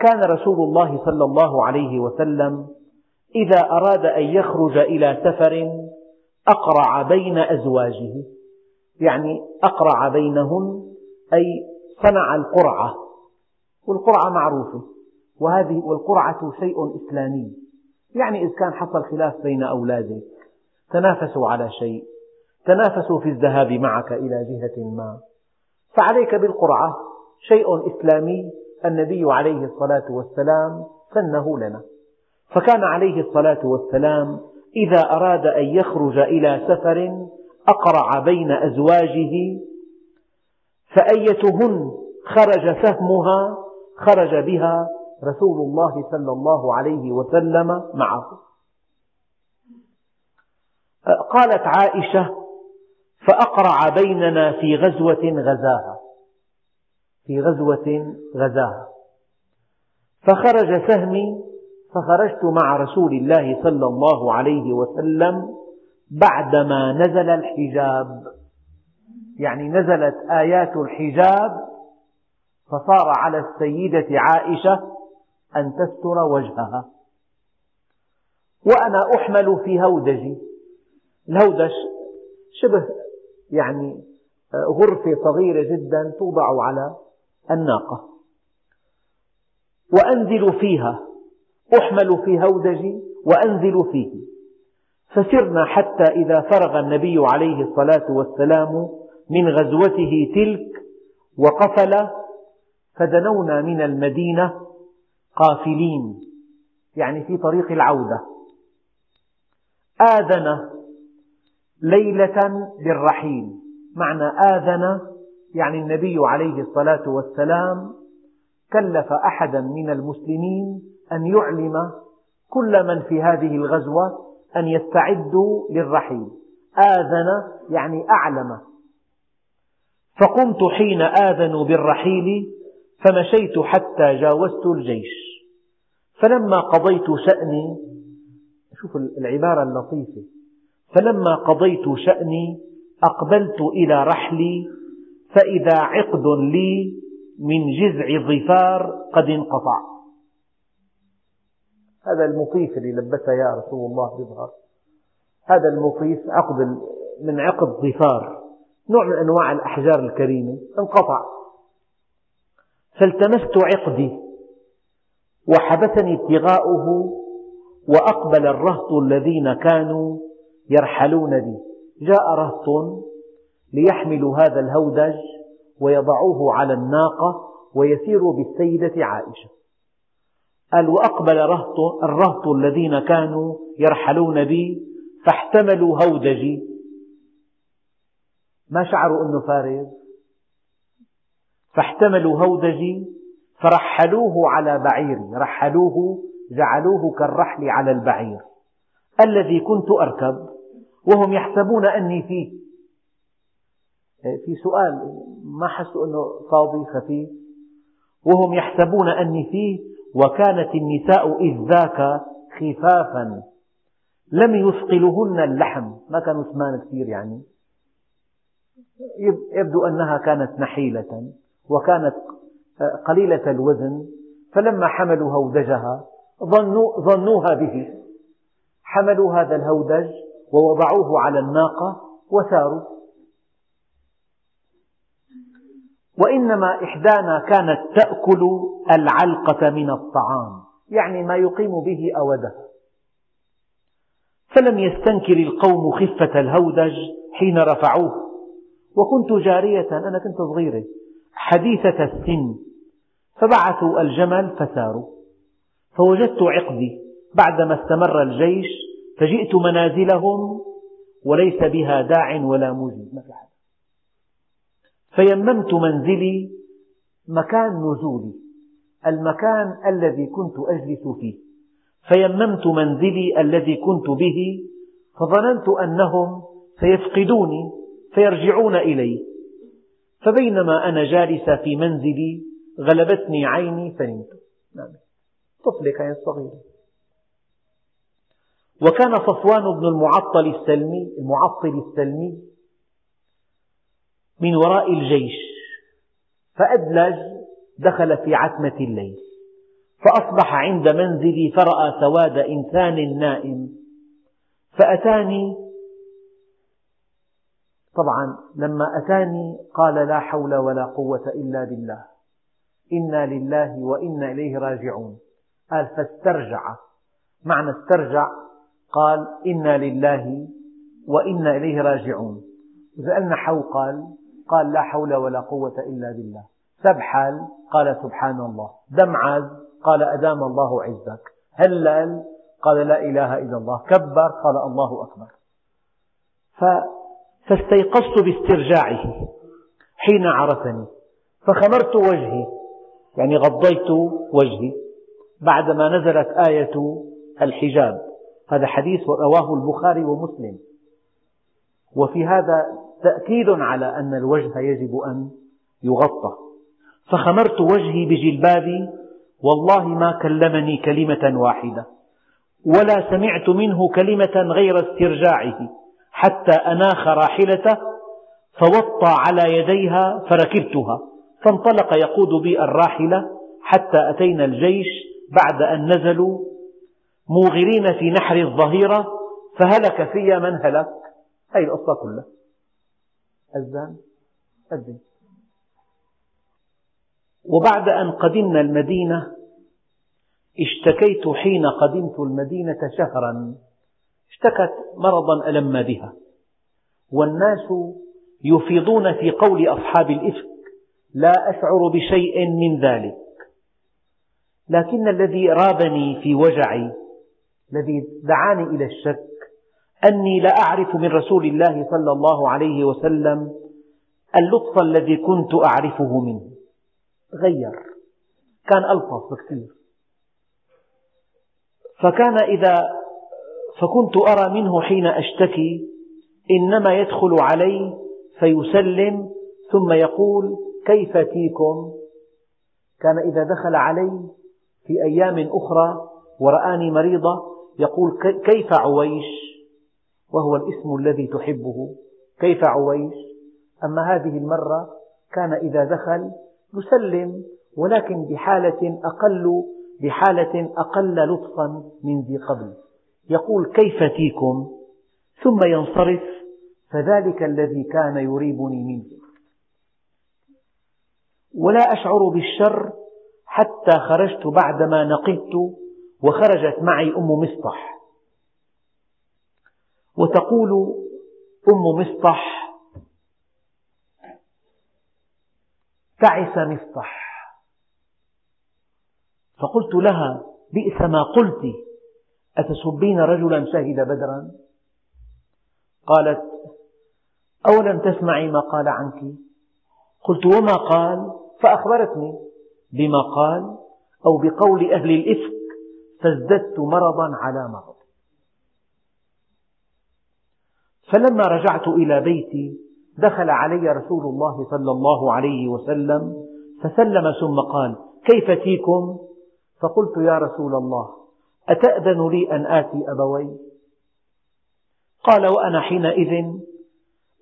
كان رسول الله صلى الله عليه وسلم إذا أراد أن يخرج إلى سفر أقرع بين أزواجه. يعني أقرع بينهن أي صنع القرعة. والقرعة معروفة. وهذه والقرعة شيء إسلامي. يعني إذا كان حصل خلاف بين أولادك تنافسوا على شيء تنافسوا في الذهاب معك إلى جهة ما. فعليك بالقرعة شيء إسلامي. النبي عليه الصلاة والسلام سنه لنا. فكان عليه الصلاة والسلام إذا أراد أن يخرج إلى سفر أقرع بين أزواجه فأيتهن خرج سهمها خرج بها رسول الله صلى الله عليه وسلم معه. قالت عائشة فأقرع بيننا في غزوة غزاها. في غزوة غزاها فخرج سهمي فخرجت مع رسول الله صلى الله عليه وسلم بعدما نزل الحجاب. يعني نزلت آيات الحجاب فصار على السيدة عائشة أن تستر وجهها. وأنا أحمل في هودجي الهودج شبه يعني غرفة صغيرة جدا توضع على الناقة. وأنزل فيها أحمل في هودجي وأنزل فيه. فسرنا حتى إذا فرغ النبي عليه الصلاة والسلام من غزوته تلك وقفل فدنونا من المدينة قافلين يعني في طريق العودة. آذن ليلة بالرحيل معنى آذن يعني النبي عليه الصلاة والسلام كلف أحدا من المسلمين أن يعلم كل من في هذه الغزوة أن يستعدوا للرحيل. آذن يعني أعلم. فقمت حين آذنوا بالرحيل فمشيت حتى جاوزت الجيش. فلما قضيت شأني شوف العبارة اللطيفة. فلما قضيت شأني أقبلت إلى رحلي فإذا عقد لي من جذع ظفار قد انقطع. هذا المطيف اللي لبسه يا رسول الله بيظهر هذا المطيف عقد من عقد ظفار. نوع من أنواع الأحجار الكريمة. انقطع. فالتمست عقدي وحبسني ابتغاؤه وأقبل الرهط الذين كانوا يرحلون بي. جاء رهط ليحملوا هذا الهودج ويضعوه على الناقة ويسيروا بالسيدة عائشة. قال وأقبل رهط الرهط الذين كانوا يرحلون بي فاحتملوا هودجي. ما شعروا أنه فارغ؟ فاحتملوا هودجي فرحلوه على بعيري رحلوه جعلوه كالرحل على البعير. الذي كنت أركب وهم يحسبون أني فيه. في سؤال ما حسوا أنه فاضي خفيف وهم يحسبون أني فيه وكانت النساء إذ ذاك خفافا. لم يثقلهن اللحم. ما كانوا ثمان كثير يعني. يبدو أنها كانت نحيلة وكانت قليلة الوزن فلما حملوا هودجها ظنوا ظنوها به. حملوا هذا الهودج ووضعوه على الناقة وساروا. وإنما إحدانا كانت تأكل العلقة من الطعام يعني ما يقيم به أودها فلم يستنكر القوم خفة الهودج حين رفعوه. وكنت جارية أنا كنت صغيرة حديثة السن. فبعثوا الجمل فساروا. فوجدت عقدي. بعدما استمر الجيش فجئت منازلهم وليس بها داع ولا مجيب ما في حد فيممت منزلي مكان نزولي المكان الذي كنت أجلس فيه. فيممت منزلي الذي كنت به فظننت أنهم سيفقدوني فيرجعون إلي. فبينما أنا جالسة في منزلي غلبتني عيني فنمت. نعم. طفلة كانت صغيرة وكان صفوان بن المعطل السلمي المعطل السلمي من وراء الجيش. فأدلج دخل في عتمة الليل فأصبح عند منزلي فرأى سواد إنسان نائم. فأتاني طبعا لما أتاني قال لا حول ولا قوة إلا بالله. إنا لله وإنا إليه راجعون. قال فاسترجع. معنى استرجع قال إنا لله وإنا إليه راجعون. إذا قلنا حوقل قال لا حول ولا قوة إلا بالله. سبحل قال سبحان الله. دمعز قال أدام الله عزك. هلل قال لا إله إلا الله. كبر قال الله أكبر. فاستيقظت باسترجاعه حين عرفني. فخمرت وجهي يعني غضيت وجهي. بعدما نزلت آية الحجاب. هذا حديث رواه البخاري ومسلم. وفي هذا تأكيد على أن الوجه يجب أن يغطى. فخمرت وجهي بجلبابي والله ما كلمني كلمة واحدة ولا سمعت منه كلمة غير استرجاعه حتى أناخ راحلته فوطى على يديها فركبتها فانطلق يقود بي الراحلة حتى أتينا الجيش بعد أن نزلوا موغرين في نحر الظهيرة فهلك في من هلك. هذه القصة كلها. أذن أذن وبعد أن قدمنا المدينة اشتكيت حين قدمت المدينة شهرا. اشتكت مرضا ألم بها. والناس يفيضون في قول أصحاب الإفك لا أشعر بشيء من ذلك. لكن الذي رابني في وجعي الذي دعاني إلى الشك أني لا أعرف من رسول الله صلى الله عليه وسلم اللطف الذي كنت أعرفه منه. غير. كان ألطف بكثير. فكان إذا فكنت أرى منه حين أشتكي إنما يدخل علي فيسلم ثم يقول كيف فيكم؟ كان إذا دخل علي في أيام أخرى ورآني مريضة يقول كيف عويش؟ وهو الاسم الذي تحبه. كيف عويش؟ أما هذه المرة كان إذا دخل يسلم ولكن بحالة أقل بحالة أقل لطفا من ذي قبل. يقول كيف فيكم؟ ثم ينصرف فذلك الذي كان يريبني منه. ولا أشعر بالشر حتى خرجت بعدما نقدت وخرجت معي أم مصطح. وتقول أم مصطح تعس مصطح. فقلت لها بئس ما قلت أتسبين رجلا شهد بدرا؟ قالت أولم تسمعي ما قال عنك؟ قلت وما قال؟ فأخبرتني بما قال أو بقول أهل الإفك فازددت مرضا على مرض. فلما رجعت إلى بيتي دخل علي رسول الله صلى الله عليه وسلم فسلم ثم قال كيف فيكم؟ فقلت يا رسول الله أتأذن لي أن آتي أبوي؟ قال وأنا حينئذ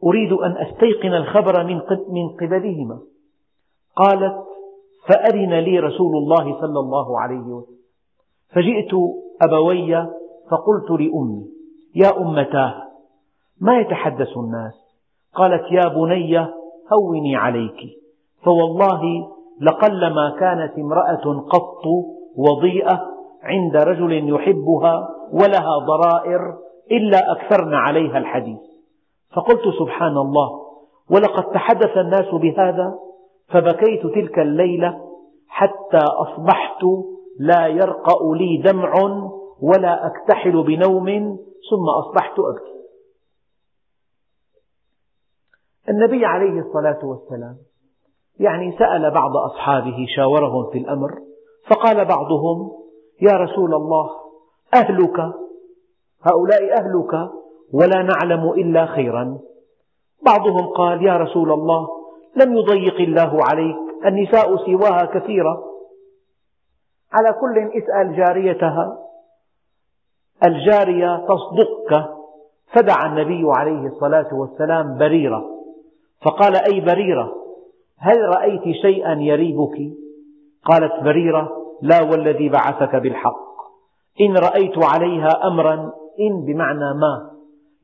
أريد أن أستيقن الخبر من قبلهما. قالت فأذن لي رسول الله صلى الله عليه وسلم. فجئت أبوي فقلت لأمي يا أمتاه ما يتحدث الناس؟ قالت يا بني هوني عليك. فوالله لقلما كانت امرأة قط وضيئة عند رجل يحبها ولها ضرائر إلا أكثرن عليها الحديث. فقلت سبحان الله ولقد تحدث الناس بهذا؟ فبكيت تلك الليلة حتى أصبحت لا يرقأ لي دمع ولا أكتحل بنوم ثم أصبحت أبكي. النبي عليه الصلاة والسلام يعني سأل بعض أصحابه شاورهم في الأمر فقال بعضهم يا رسول الله أهلك هؤلاء أهلك ولا نعلم إلا خيرا. بعضهم قال يا رسول الله لم يضيق الله عليك النساء سواها كثيرة. على كل اسأل جاريتها الجارية تصدقك. فدعا النبي عليه الصلاة والسلام بريرة. فقال أي بريرة هل رأيت شيئا يريبك؟ قالت بريرة لا والذي بعثك بالحق. إن رأيت عليها أمرا إن بمعنى ما.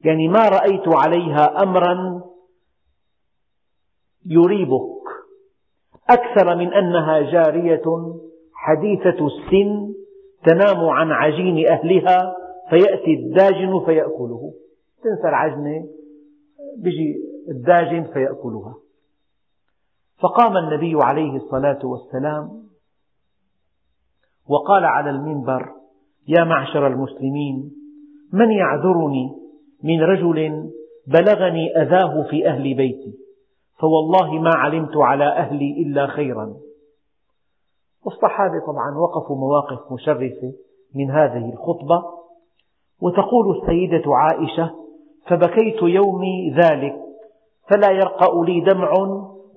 يعني ما رأيت عليها أمرا يريبك. أكثر من أنها جارية حديثة السن تنام عن عجين أهلها فيأتي الداجن فيأكله. تنسى العجنة بيجي الداجن فيأكلها. فقام النبي عليه الصلاة والسلام وقال على المنبر يا معشر المسلمين من يعذرني من رجل بلغني أذاه في أهل بيتي فوالله ما علمت على أهلي إلا خيرا. والصحابة طبعا وقفوا مواقف مشرفة من هذه الخطبة وتقول السيدة عائشة فبكيت يومي ذلك فلا يرقأ لي دمع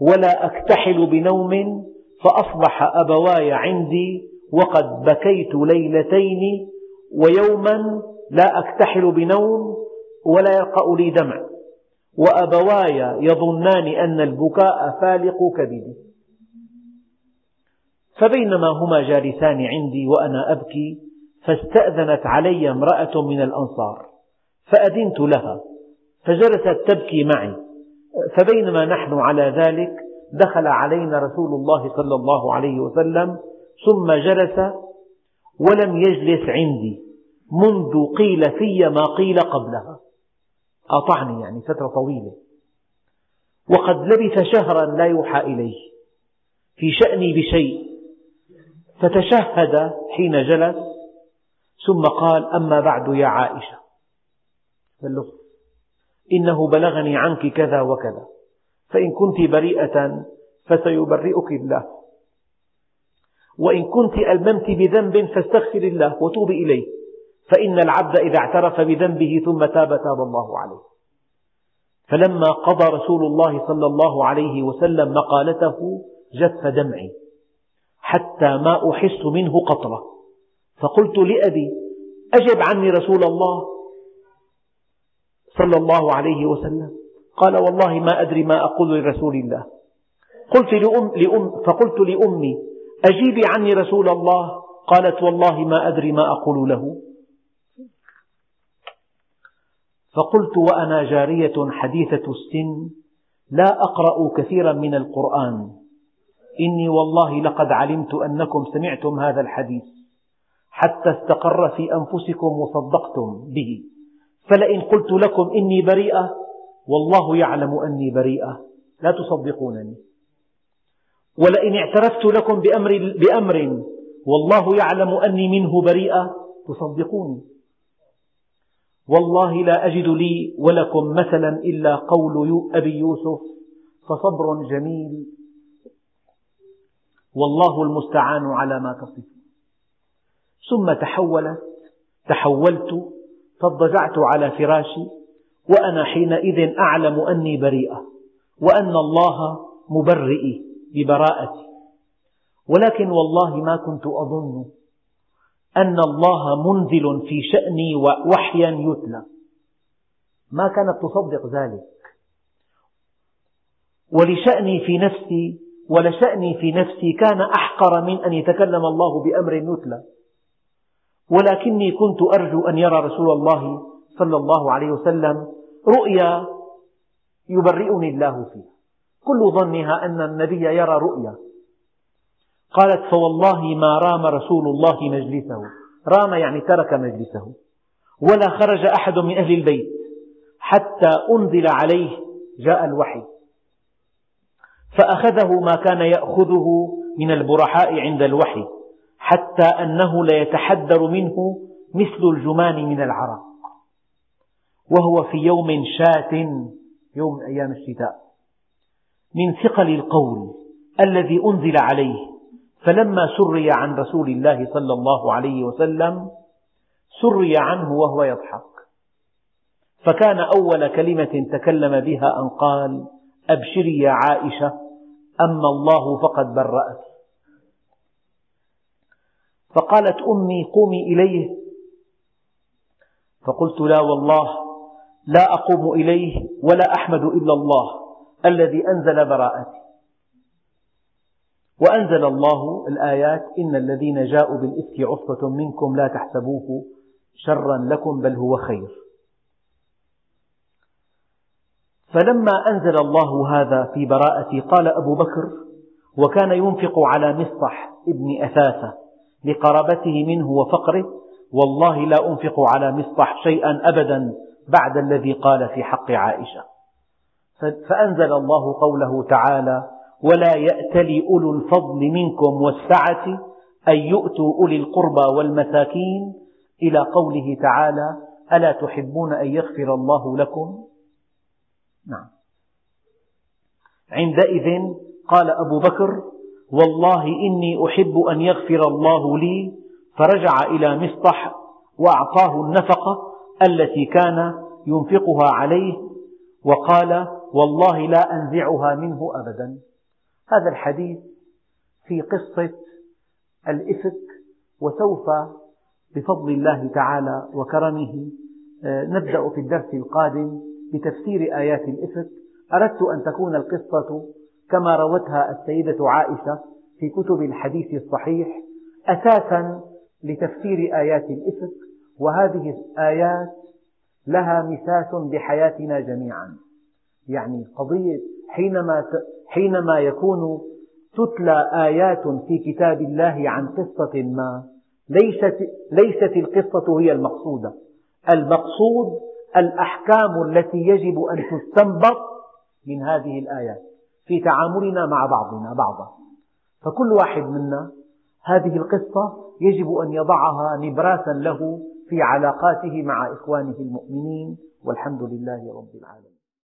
ولا أكتحل بنوم فأصبح أبواي عندي وقد بكيت ليلتين ويوما لا أكتحل بنوم ولا يرقأ لي دمع. وأبواي يظنان أن البكاء فالق كبدي. فبينما هما جالسان عندي وأنا أبكي فاستأذنت علي امرأة من الأنصار فأذنت لها فجلست تبكي معي. فبينما نحن على ذلك دخل علينا رسول الله صلى الله عليه وسلم ثم جلس ولم يجلس عندي منذ قيل في ما قيل قبلها. قاطعني يعني فترة طويلة. وقد لبث شهرا لا يوحى إليه في شأني بشيء. فتشهد حين جلس ثم قال أما بعد يا عائشة. اللطف إنه بلغني عنك كذا وكذا. فإن كنت بريئة فسيبرئك الله. وإن كنت ألممت بذنب فاستغفر الله وتوبي إليه. فإن العبد إذا اعترف بذنبه ثم تاب تاب الله عليه. فلما قضى رسول الله صلى الله عليه وسلم مقالته جف دمعي. حتى ما أحس منه قطرة. فقلت لأبي أجب عني رسول الله صلى الله عليه وسلم. قال والله ما أدري ما أقول لرسول الله. قلت لأم لأم فقلت لأمي أجيبي عني رسول الله؟ قالت والله ما أدري ما أقول له. فقلت وأنا جارية حديثة السن لا أقرأ كثيرا من القرآن. إني والله لقد علمت أنكم سمعتم هذا الحديث حتى استقر في أنفسكم وصدقتم به. فلئن قلت لكم إني بريئة والله يعلم أني بريئة. لا تصدقونني. ولئن اعترفت لكم بأمر, بأمر والله يعلم أني منه بريئة تصدقوني. والله لا أجد لي ولكم مثلا إلا قول أبي يوسف فصبر جميل. والله المستعان على ما تصفون. ثم تحولت تحولت فاضطجعت على فراشي وأنا حينئذ أعلم أني بريئة وأن الله مبرئي ببراءتي. ولكن والله ما كنت أظن أن الله منزل في شأني وحيا يتلى. ما كانت تصدق ذلك. ولشأني في نفسي ولشأني في نفسي كان أحقر من أن يتكلم الله بأمر يتلى. ولكني كنت أرجو أن يرى رسول الله صلى الله عليه وسلم رؤيا يبرئني الله فيها. كل ظنها أن النبي يرى رؤيا. قالت فوالله ما رام رسول الله مجلسه. رام يعني ترك مجلسه. ولا خرج أحد من أهل البيت حتى أنزل عليه جاء الوحي. فأخذه ما كان يأخذه من البرحاء عند الوحي. حتى أنه ليتحدر منه مثل الجمان من العرق وهو في يوم شات يوم من أيام الشتاء من ثقل القول الذي أنزل عليه فلما سري عن رسول الله صلى الله عليه وسلم سري عنه وهو يضحك. فكان أول كلمة تكلم بها أن قال أبشري يا عائشة أما الله فقد برأت. فقالت أمي قومي إليه. فقلت لا والله لا أقوم إليه ولا أحمد إلا الله الذي أنزل براءتي. وأنزل الله الآيات إن الذين جاءوا بالإفك عصبة منكم لا تحسبوه شرا لكم بل هو خير. فلما أنزل الله هذا في براءتي قال أبو بكر وكان ينفق على مصطح ابن أثاثة. لقرابته منه وفقره والله لا أنفق على مصطح شيئا أبدا بعد الذي قال في حق عائشة. فأنزل الله قوله تعالى ولا يأتل أولو الفضل منكم والسعة أن يؤتوا أولي القربى والمساكين إلى قوله تعالى ألا تحبون أن يغفر الله لكم؟ نعم. عندئذ قال أبو بكر والله إني أحب أن يغفر الله لي فرجع إلى مصطح وأعطاه النفقة التي كان ينفقها عليه وقال والله لا أنزعها منه أبدا. هذا الحديث في قصة الإفك وسوف بفضل الله تعالى وكرمه آه، نبدأ في الدرس القادم بتفسير آيات الإفك. أردت أن تكون القصة كما روتها السيدة عائشة في كتب الحديث الصحيح أساسا لتفسير آيات الإفك وهذه الآيات لها مساس بحياتنا جميعا. يعني قضية حينما حينما يكون تتلى آيات في كتاب الله عن قصة ما ليست ليست القصة هي المقصودة، المقصود الأحكام التي يجب أن تستنبط من هذه الآيات. في تعاملنا مع بعضنا بعضا، فكل واحد منا هذه القصة يجب أن يضعها نبراسا له في علاقاته مع إخوانه المؤمنين والحمد لله رب العالمين.